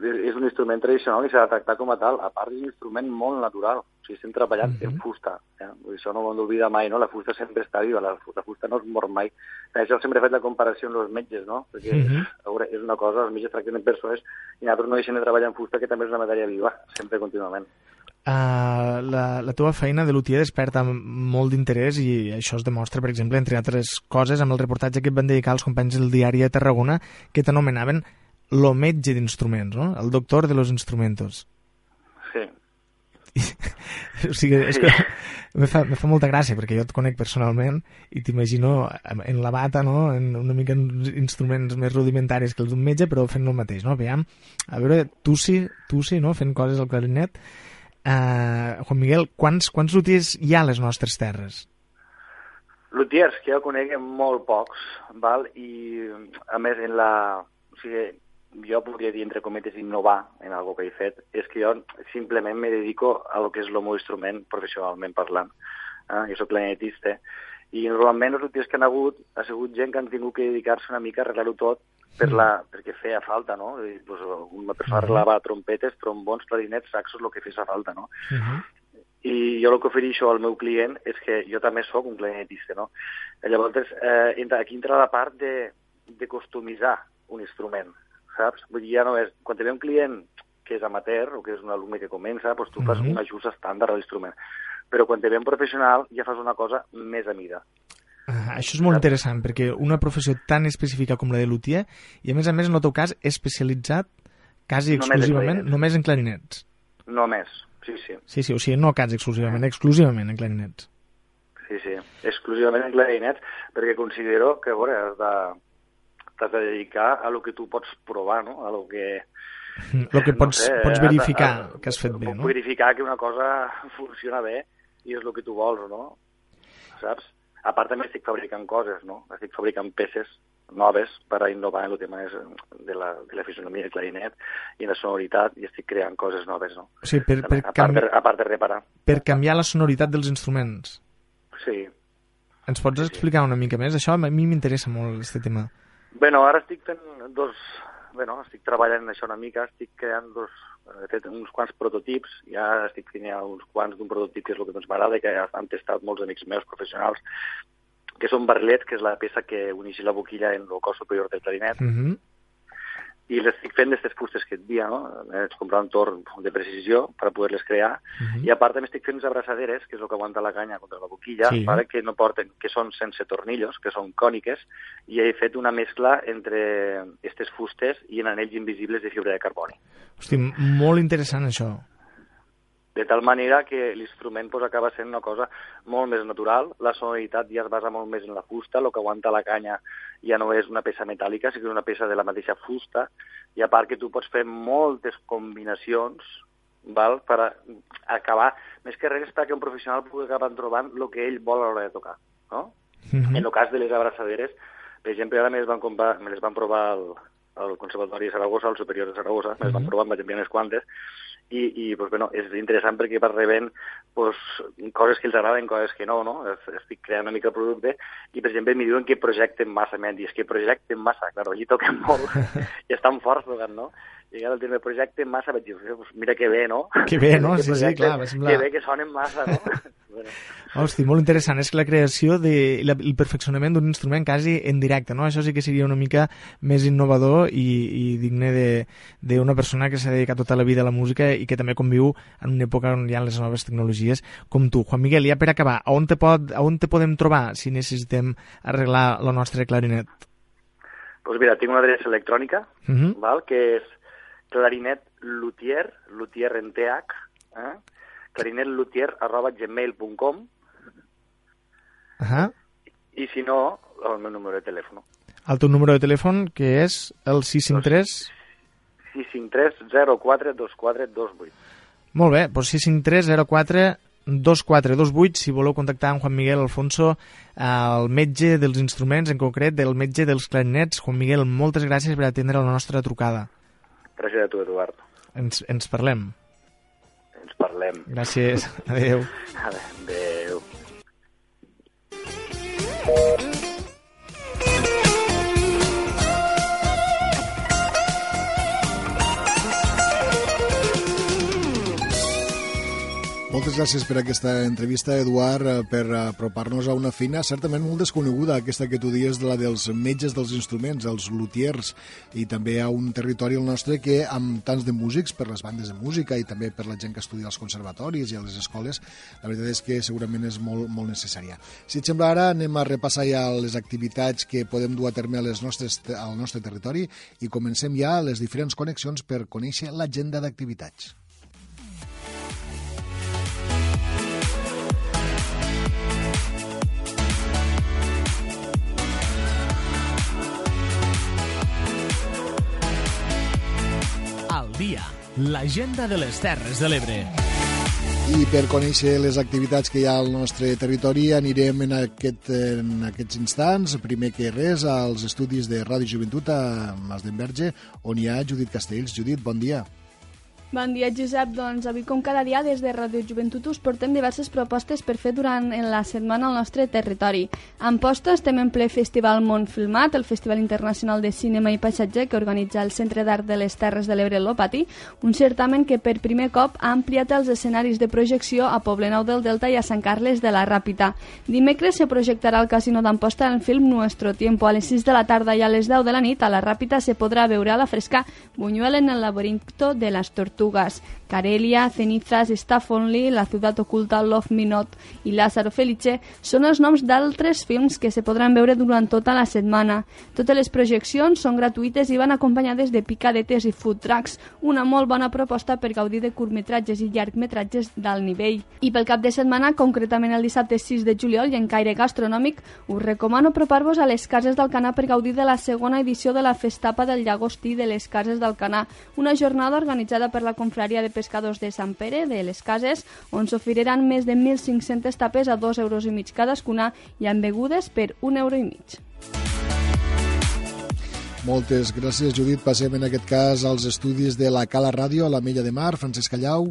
és un instrument tradicional i s'ha de tractar com a tal. A part, és un instrument molt natural. O sigui, estem treballant uh -huh. en fusta. Eh? Vull dir, això no ho hem d'oblidar mai, no? La fusta sempre està viva, la, la fusta no es mor mai. Per això sempre he fet la comparació amb els metges, no? Perquè, -huh. a veure, és una cosa, els metges tracten persones i nosaltres no deixem de treballar en fusta, que també és una matèria viva, sempre contínuament. Uh, la, la teva feina de lutier desperta molt d'interès i això es demostra, per exemple, entre altres coses, amb el reportatge que et van dedicar els companys del diari de Tarragona, que t'anomenaven lo metge d'instruments, no? El doctor de los instrumentos. Sí. o sigui, és que me fa, me fa molta gràcia, perquè jo et conec personalment i t'imagino en la bata, no? en una mica en instruments més rudimentaris que els d'un metge, però fent el mateix, no? Aviam, a veure, tu sí, tu sí, no? Fent coses al clarinet. Uh, Juan Miguel, quants, quants lutiers hi ha a les nostres terres? Lutiers, que jo conec molt pocs, val? i a més en la... O sigui, jo podria dir, entre cometes, innovar en algo que he fet, és que jo simplement me dedico a lo que és el meu instrument, professionalment parlant. Eh? Jo soc clarinetista, i normalment els lutiers que han hagut ha sigut gent que han tingut que dedicar-se una mica a arreglar-ho tot per la, perquè feia falta, no? I, pues, una persona arreglava trompetes, trombons, clarinets, saxos, el que fes falta, no? Uh -huh. I jo el que ofereixo al meu client és que jo també sóc un clarinetista, no? Llavors, eh, entra, aquí entra la part de, de customitzar un instrument, saps? Vull dir, ja no és... Quan ve un client que és amateur o que és un alumne que comença, doncs tu fas Mhm. un ajust estàndard a l'instrument. Però quan te ve un professional ja fas una cosa més a mida. Uh, això és molt interessant, perquè una professió tan específica com la de luthier, i a més a més, en el teu cas, especialitzat quasi exclusivament només en clarinets. Només, sí, sí. Sí, sí, o sigui, no quasi exclusivament, exclusivament en clarinets. Sí, sí, exclusivament en clarinets, perquè considero que, a veure, has de, t'has de dedicar a lo que tu pots provar, no? A lo que... El que pots, sé, pots a- verificar a- que has fet bé, no? verificar que una cosa funciona bé i és el que tu vols, no? Saps? A part també estic fabricant coses, no? Estic fabricant peces noves per a innovar en el tema de la, de la fisonomia del clarinet i la sonoritat i estic creant coses noves, no? O sigui, per, per, a, part de, canvi... a part de reparar. per canviar la sonoritat dels instruments. Sí. Ens pots explicar una mica més? Això a mi m'interessa molt, aquest tema. Bueno, ara estic fent dos... Bueno, estic treballant en això una mica, estic creant dos... He fet uns quants prototips, ja estic ja uns quants d'un prototip que és el que més m'agrada i que han testat molts amics meus professionals, que són barrilets, que és la peça que uneix la boquilla en el cos superior del clarinet, Mm -hmm. I l'estic fent d'aquestes fustes que et dia, no? Haig comprar un torn de precisió per poder-les crear, Mhm. i a part també estic fent unes abraçaderes, que és el que aguanta la canya contra la boquilla, Sí. vale? que no porten, que són sense tornillos, que són còniques, i he fet una mescla entre aquestes fustes i en anells invisibles de fibra de carboni. Hosti, molt interessant això. De tal manera que l'instrument pues, acaba sent una cosa molt més natural, la sonoritat ja es basa molt més en la fusta, el que aguanta la canya ja no és una peça metàl·lica, sinó que és una peça de la mateixa fusta, i a part que tu pots fer moltes combinacions val, per acabar, més que res perquè un professional pugui acabar trobant el que ell vol a l'hora de tocar. No? Mhm. En el cas de les abraçaderes, per exemple, ara me les van, comprar, me les van provar al, al Conservatori de Saragossa, al Superior de Saragossa, me les van Mhm. provar, em vaig enviar unes quantes, i, i pues, bueno, és interessant perquè vas rebent pues, coses que els agraden, coses que no, no? Es- Estic creant una mica el producte i, per exemple, em diuen que projecten massa, m'han dit, és que projecten massa, clar, allí toquen molt i estan forts tocant, no? I ara el terme projecten massa vaig dir, pues mira que bé, no? Que bé, no? Sí, sí, clar, va semblar- Que bé que sonen massa, no? bueno, Hosti, molt interessant. És que la creació de, la, el perfeccionament d'un instrument quasi en directe, no? Això sí que seria una mica més innovador i, i digne de- d'una persona que s'ha dedicat tota la vida a la música i que també conviu en una època on hi ha les noves tecnologies com tu. Juan Miguel, ja per acabar, a on te, pot, a on te podem trobar si necessitem arreglar el nostre clarinet? pues mira, tinc una adreça electrònica, Mhm. val? que és clarinet luthier, luthier en TH, eh? clarinetluthier arroba gmail.com Ahà. i si no, el meu número de telèfon. El teu número de telèfon, que és el 653... 653 04 24 28. Molt bé, doncs 653 04 2428 si voleu contactar amb Juan Miguel Alfonso, el metge dels instruments, en concret del metge dels clarinets. Juan Miguel, moltes gràcies per atendre la nostra trucada. Gràcies a tu, Eduard. Ens, ens parlem. Ens parlem. Gràcies. Adéu. Adéu. Moltes gràcies per aquesta entrevista, Eduard, eh, per apropar-nos a una fina certament molt desconeguda, aquesta que tu dies, de la dels metges dels instruments, els luthiers, i també a un territori el nostre que, amb tants de músics, per les bandes de música i també per la gent que estudia als conservatoris i a les escoles, la veritat és que segurament és molt, molt necessària. Si et sembla ara, anem a repassar ja les activitats que podem dur a terme a les nostres, al nostre territori i comencem ja les diferents connexions per conèixer l'agenda d'activitats. L'agenda de les Terres de l'Ebre. I per conèixer les activitats que hi ha al nostre territori anirem en, aquest, en aquests instants, primer que res, als estudis de Ràdio Joventut a Mas d'Enverge, on hi ha Judit Castells. Judit, bon dia. Bon dia, Josep. Doncs avui, com cada dia, des de Radio Joventut us portem diverses propostes per fer durant la setmana al nostre territori. En posta estem en ple Festival Mont Filmat, el Festival Internacional de Cinema i Paisatge que organitza el Centre d'Art de les Terres de l'Ebre Lopati, un certamen que per primer cop ha ampliat els escenaris de projecció a Poblenou del Delta i a Sant Carles de la Ràpita. Dimecres se projectarà al Casino d'Amposta el film Nuestro Tiempo. A les 6 de la tarda i a les 10 de la nit a la Ràpita se podrà veure a la fresca Buñuel en el laberinto de las tortugas tortugas, Carelia, Cenizas, Staff Only, La ciutat oculta, Love Me Not i Lázaro Felice són els noms d'altres films que se podran veure durant tota la setmana. Totes les projeccions són gratuïtes i van acompanyades de picadetes i food trucks, una molt bona proposta per gaudir de curtmetratges i llargmetratges d'alt nivell. I pel cap de setmana, concretament el dissabte 6 de juliol i en caire gastronòmic, us recomano apropar-vos a les Cases d'Alcanar per gaudir de la segona edició de la Festapa del Llagostí de les Cases d'Alcanar, una jornada organitzada per la la confraria de pescadors de Sant Pere de les Cases, on s'oferiran més de 1.500 tapes a 2 euros i mig cadascuna i amb begudes per 1 euro i mig. Moltes gràcies, Judit. Passem en aquest cas als estudis de la Cala Ràdio, a la Mella de Mar. Francesc Callau.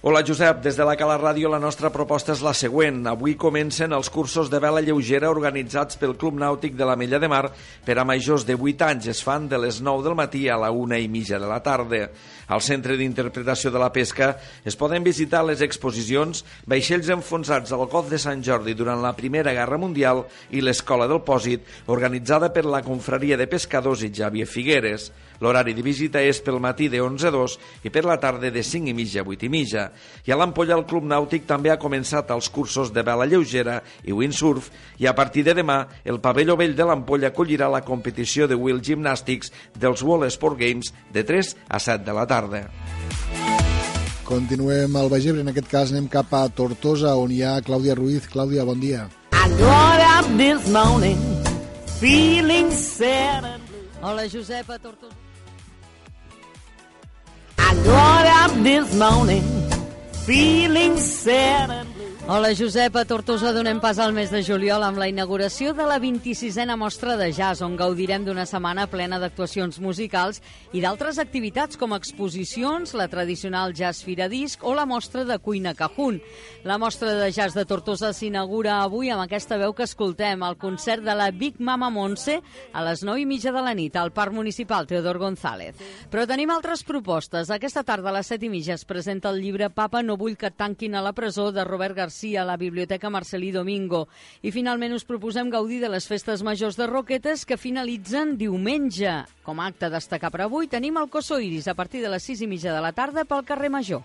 Hola Josep, des de la Cala Ràdio la nostra proposta és la següent. Avui comencen els cursos de vela lleugera organitzats pel Club Nàutic de la Mella de Mar per a majors de 8 anys. Es fan de les 9 del matí a la 1 i mitja de la tarda. Al Centre d'Interpretació de la Pesca es poden visitar les exposicions Vaixells enfonsats al Golf de Sant Jordi durant la Primera Guerra Mundial i l'Escola del Pòsit, organitzada per la Confraria de Pescadors i Xavier Figueres. L'horari de visita és pel matí de 11 a 2 i per la tarda de 5 i mitja a 8 i mitja. I a l'Ampolla el Club Nàutic també ha començat els cursos de vela lleugera i windsurf i a partir de demà el pavelló vell de l'Ampolla acollirà la competició de Wheel Gymnastics dels World Sport Games de 3 a 7 de la tarda. Continuem al Baix Ebre, en aquest cas anem cap a Tortosa, on hi ha Clàudia Ruiz. Clàudia, bon dia. Morning feeling sad and Hola, Josep, a Tortosa. I got up this morning feeling sad and Hola, Josep. A Tortosa donem pas al mes de juliol amb la inauguració de la 26a mostra de jazz, on gaudirem d'una setmana plena d'actuacions musicals i d'altres activitats com exposicions, la tradicional Jazz Fira Disc o la mostra de cuina Cajun. La mostra de jazz de Tortosa s'inaugura avui amb aquesta veu que escoltem, el concert de la Big Mama Montse a les 9 i mitja de la nit al Parc Municipal Teodor González. Però tenim altres propostes. Aquesta tarda a les 7 i mitja es presenta el llibre Papa no vull que et tanquin a la presó de Robert García Garcia a la Biblioteca Marcelí Domingo. I finalment us proposem gaudir de les festes majors de Roquetes que finalitzen diumenge. Com a acte a destacar per avui tenim el Coso Iris a partir de les 6 i mitja de la tarda pel carrer Major.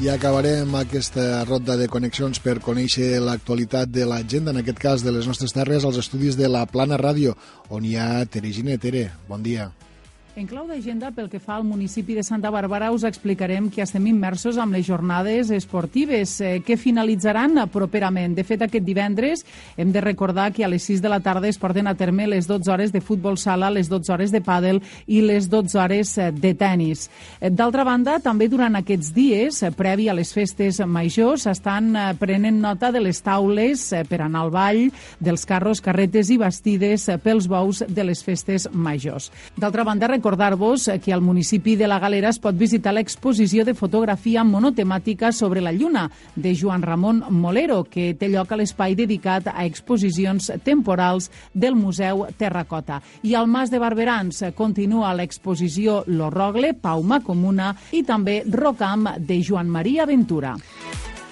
I acabarem aquesta ronda de connexions per conèixer l'actualitat de l'agenda, en aquest cas de les nostres terres, als estudis de la Plana Ràdio, on hi ha Teregina Tere. Bon dia. En clau d'agenda, pel que fa al municipi de Santa Bàrbara, us explicarem que estem immersos amb les jornades esportives eh, que finalitzaran properament. De fet, aquest divendres hem de recordar que a les 6 de la tarda es porten a terme les 12 hores de futbol sala, les 12 hores de pàdel i les 12 hores eh, de tennis. Eh, d'altra banda, també durant aquests dies, previ a les festes majors, estan prenent nota de les taules per anar al ball, dels carros, carretes i bastides pels bous de les festes majors. D'altra banda, recordar recordar-vos que al municipi de la Galera es pot visitar l'exposició de fotografia monotemàtica sobre la Lluna de Joan Ramon Molero, que té lloc a l'espai dedicat a exposicions temporals del Museu Terracota. I al Mas de Barberans continua l'exposició Lo Rogle, Pauma Comuna i també Rocam de Joan Maria Ventura.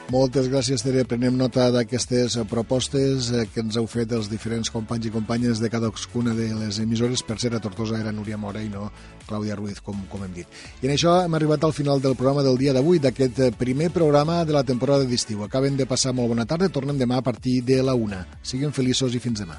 Moltes gràcies, Tere. Prenem nota d'aquestes propostes eh, que ens heu fet els diferents companys i companyes de cadascuna de les emissores. Per ser a Tortosa era Núria Mora i no Clàudia Ruiz, com, com hem dit. I en això hem arribat al final del programa del dia d'avui, d'aquest eh, primer programa de la temporada d'estiu. Acaben de passar molt bona tarda, tornem demà a partir de la una. Siguin feliços i fins demà.